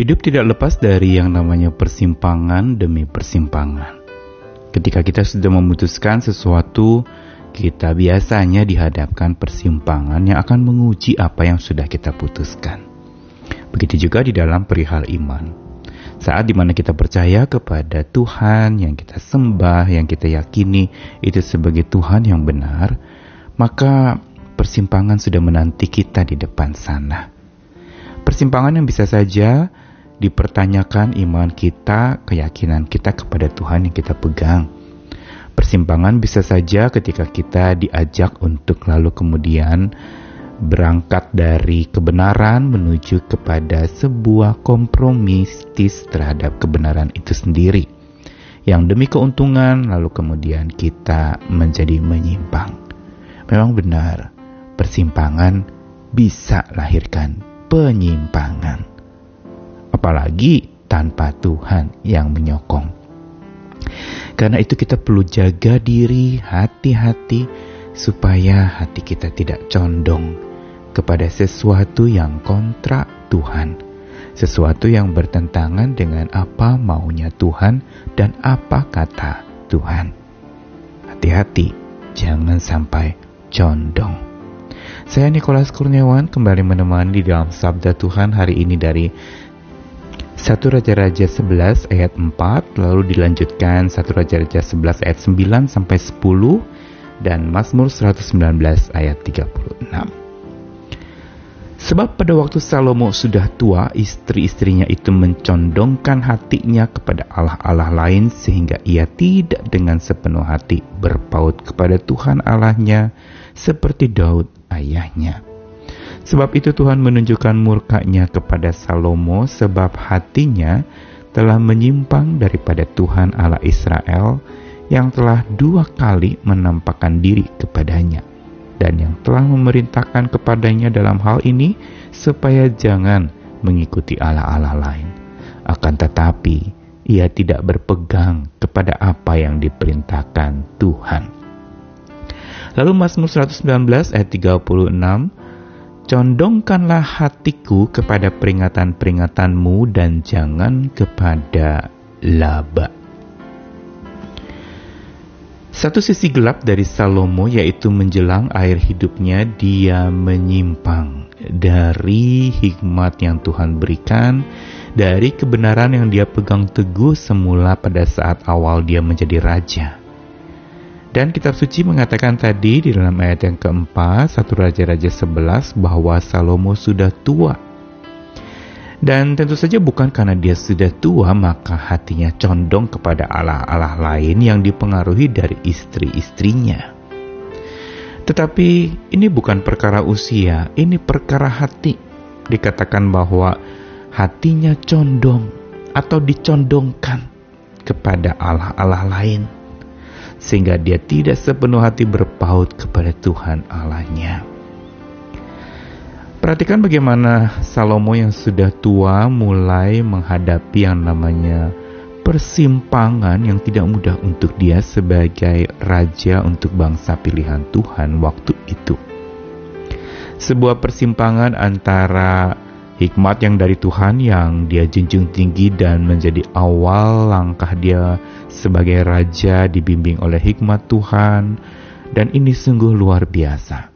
Hidup tidak lepas dari yang namanya persimpangan demi persimpangan. Ketika kita sudah memutuskan sesuatu, kita biasanya dihadapkan persimpangan yang akan menguji apa yang sudah kita putuskan. Begitu juga di dalam perihal iman. Saat di mana kita percaya kepada Tuhan yang kita sembah, yang kita yakini itu sebagai Tuhan yang benar, maka persimpangan sudah menanti kita di depan sana. Persimpangan yang bisa saja dipertanyakan iman kita, keyakinan kita kepada Tuhan yang kita pegang. Persimpangan bisa saja ketika kita diajak untuk lalu kemudian berangkat dari kebenaran menuju kepada sebuah kompromistis terhadap kebenaran itu sendiri. Yang demi keuntungan lalu kemudian kita menjadi menyimpang. Memang benar, persimpangan bisa lahirkan penyimpangan apalagi tanpa Tuhan yang menyokong. Karena itu kita perlu jaga diri, hati-hati supaya hati kita tidak condong kepada sesuatu yang kontra Tuhan, sesuatu yang bertentangan dengan apa maunya Tuhan dan apa kata Tuhan. Hati-hati, jangan sampai condong. Saya Nikolas Kurniawan kembali menemani di dalam Sabda Tuhan hari ini dari 1 Raja-Raja 11 ayat 4 lalu dilanjutkan 1 Raja-Raja 11 ayat 9 sampai 10 dan Mazmur 119 ayat 36. Sebab pada waktu Salomo sudah tua, istri-istrinya itu mencondongkan hatinya kepada Allah-Allah lain sehingga ia tidak dengan sepenuh hati berpaut kepada Tuhan Allahnya seperti Daud ayahnya. Sebab itu Tuhan menunjukkan murkanya kepada Salomo sebab hatinya telah menyimpang daripada Tuhan Allah Israel yang telah dua kali menampakkan diri kepadanya dan yang telah memerintahkan kepadanya dalam hal ini supaya jangan mengikuti Allah-Allah lain. Akan tetapi ia tidak berpegang kepada apa yang diperintahkan Tuhan. Lalu Mazmur 119 ayat 36 Condongkanlah hatiku kepada peringatan-peringatanmu dan jangan kepada laba. Satu sisi gelap dari Salomo yaitu menjelang air hidupnya dia menyimpang dari hikmat yang Tuhan berikan, dari kebenaran yang dia pegang teguh semula pada saat awal dia menjadi raja. Dan kitab suci mengatakan tadi di dalam ayat yang keempat, satu Raja-Raja 11 bahwa Salomo sudah tua. Dan tentu saja bukan karena dia sudah tua maka hatinya condong kepada Allah-Allah lain yang dipengaruhi dari istri-istrinya. Tetapi ini bukan perkara usia, ini perkara hati. Dikatakan bahwa hatinya condong atau dicondongkan kepada Allah-Allah lain sehingga dia tidak sepenuh hati berpaut kepada Tuhan Allahnya. Perhatikan bagaimana Salomo yang sudah tua mulai menghadapi yang namanya persimpangan yang tidak mudah untuk dia sebagai raja untuk bangsa pilihan Tuhan waktu itu. Sebuah persimpangan antara hikmat yang dari Tuhan yang dia junjung tinggi dan menjadi awal langkah dia sebagai raja dibimbing oleh hikmat Tuhan dan ini sungguh luar biasa.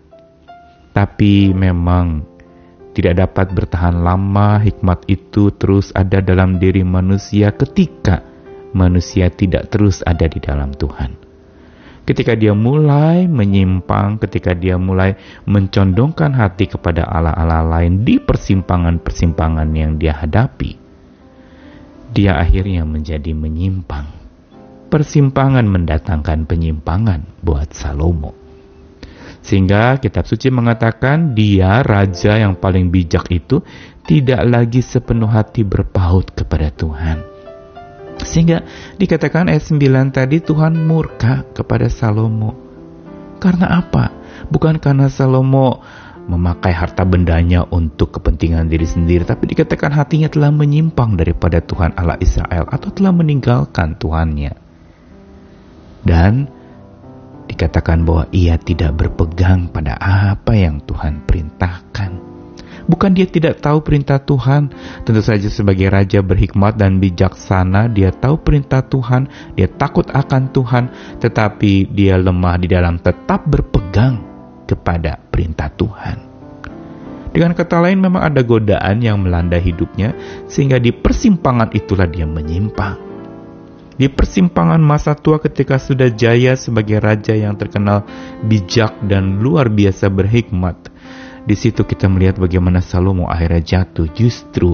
Tapi memang tidak dapat bertahan lama hikmat itu terus ada dalam diri manusia ketika manusia tidak terus ada di dalam Tuhan ketika dia mulai menyimpang, ketika dia mulai mencondongkan hati kepada Allah-Allah lain di persimpangan-persimpangan yang dia hadapi, dia akhirnya menjadi menyimpang. Persimpangan mendatangkan penyimpangan buat Salomo. Sehingga kitab suci mengatakan dia raja yang paling bijak itu tidak lagi sepenuh hati berpaut kepada Tuhan sehingga dikatakan ayat 9 tadi Tuhan murka kepada Salomo. Karena apa? Bukan karena Salomo memakai harta bendanya untuk kepentingan diri sendiri, tapi dikatakan hatinya telah menyimpang daripada Tuhan Allah Israel atau telah meninggalkan Tuhannya. Dan dikatakan bahwa ia tidak berpegang pada apa yang Tuhan perintahkan. Bukan dia tidak tahu perintah Tuhan. Tentu saja sebagai raja berhikmat dan bijaksana, dia tahu perintah Tuhan, dia takut akan Tuhan, tetapi dia lemah di dalam tetap berpegang kepada perintah Tuhan. Dengan kata lain memang ada godaan yang melanda hidupnya sehingga di persimpangan itulah dia menyimpang. Di persimpangan masa tua ketika sudah jaya sebagai raja yang terkenal bijak dan luar biasa berhikmat, di situ kita melihat bagaimana Salomo akhirnya jatuh justru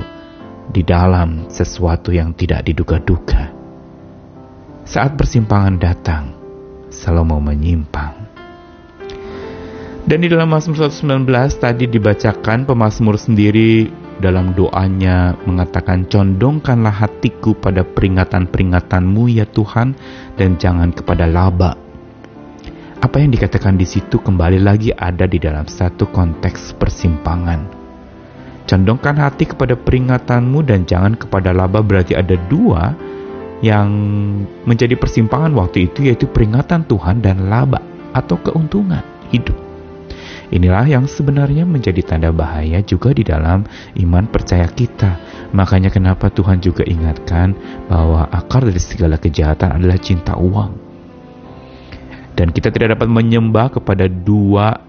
di dalam sesuatu yang tidak diduga-duga. Saat persimpangan datang, Salomo menyimpang. Dan di dalam Mazmur 119 tadi dibacakan pemazmur sendiri dalam doanya mengatakan condongkanlah hatiku pada peringatan-peringatanmu ya Tuhan dan jangan kepada laba apa yang dikatakan di situ kembali lagi ada di dalam satu konteks persimpangan. Condongkan hati kepada peringatanmu dan jangan kepada laba berarti ada dua yang menjadi persimpangan waktu itu yaitu peringatan Tuhan dan laba atau keuntungan hidup. Inilah yang sebenarnya menjadi tanda bahaya juga di dalam iman percaya kita. Makanya kenapa Tuhan juga ingatkan bahwa akar dari segala kejahatan adalah cinta uang. Dan kita tidak dapat menyembah kepada dua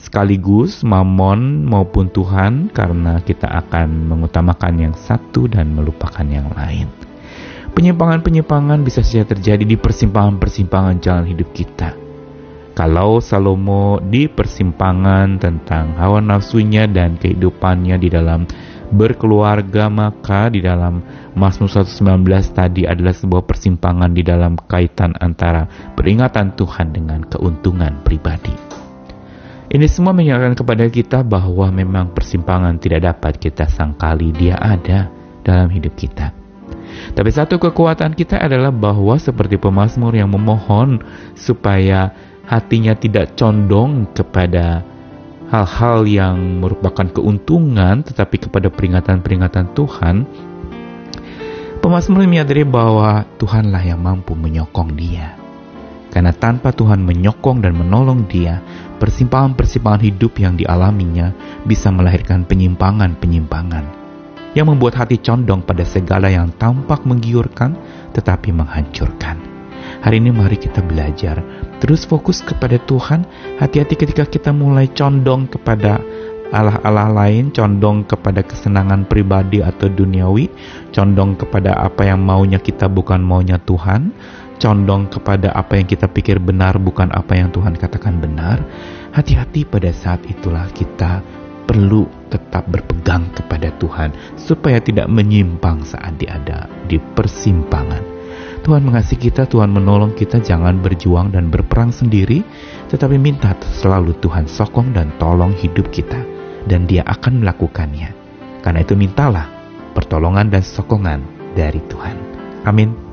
sekaligus mamon maupun Tuhan karena kita akan mengutamakan yang satu dan melupakan yang lain. Penyimpangan-penyimpangan bisa saja terjadi di persimpangan-persimpangan jalan hidup kita. Kalau Salomo di persimpangan tentang hawa nafsunya dan kehidupannya di dalam berkeluarga maka di dalam Mazmur 119 tadi adalah sebuah persimpangan di dalam kaitan antara peringatan Tuhan dengan keuntungan pribadi. Ini semua mengingatkan kepada kita bahwa memang persimpangan tidak dapat kita sangkali dia ada dalam hidup kita. Tapi satu kekuatan kita adalah bahwa seperti pemazmur yang memohon supaya hatinya tidak condong kepada hal-hal yang merupakan keuntungan tetapi kepada peringatan-peringatan Tuhan, pemazmur menyadari bahwa Tuhanlah yang mampu menyokong dia. Karena tanpa Tuhan menyokong dan menolong dia, persimpangan-persimpangan hidup yang dialaminya bisa melahirkan penyimpangan-penyimpangan yang membuat hati condong pada segala yang tampak menggiurkan tetapi menghancurkan. Hari ini mari kita belajar Terus fokus kepada Tuhan. Hati-hati ketika kita mulai condong kepada Allah-Allah lain, condong kepada kesenangan pribadi atau duniawi, condong kepada apa yang maunya kita bukan maunya Tuhan, condong kepada apa yang kita pikir benar bukan apa yang Tuhan katakan benar. Hati-hati pada saat itulah kita perlu tetap berpegang kepada Tuhan supaya tidak menyimpang saat dia ada di persimpangan. Tuhan mengasihi kita, Tuhan menolong kita jangan berjuang dan berperang sendiri, tetapi minta selalu Tuhan sokong dan tolong hidup kita, dan dia akan melakukannya. Karena itu mintalah pertolongan dan sokongan dari Tuhan. Amin.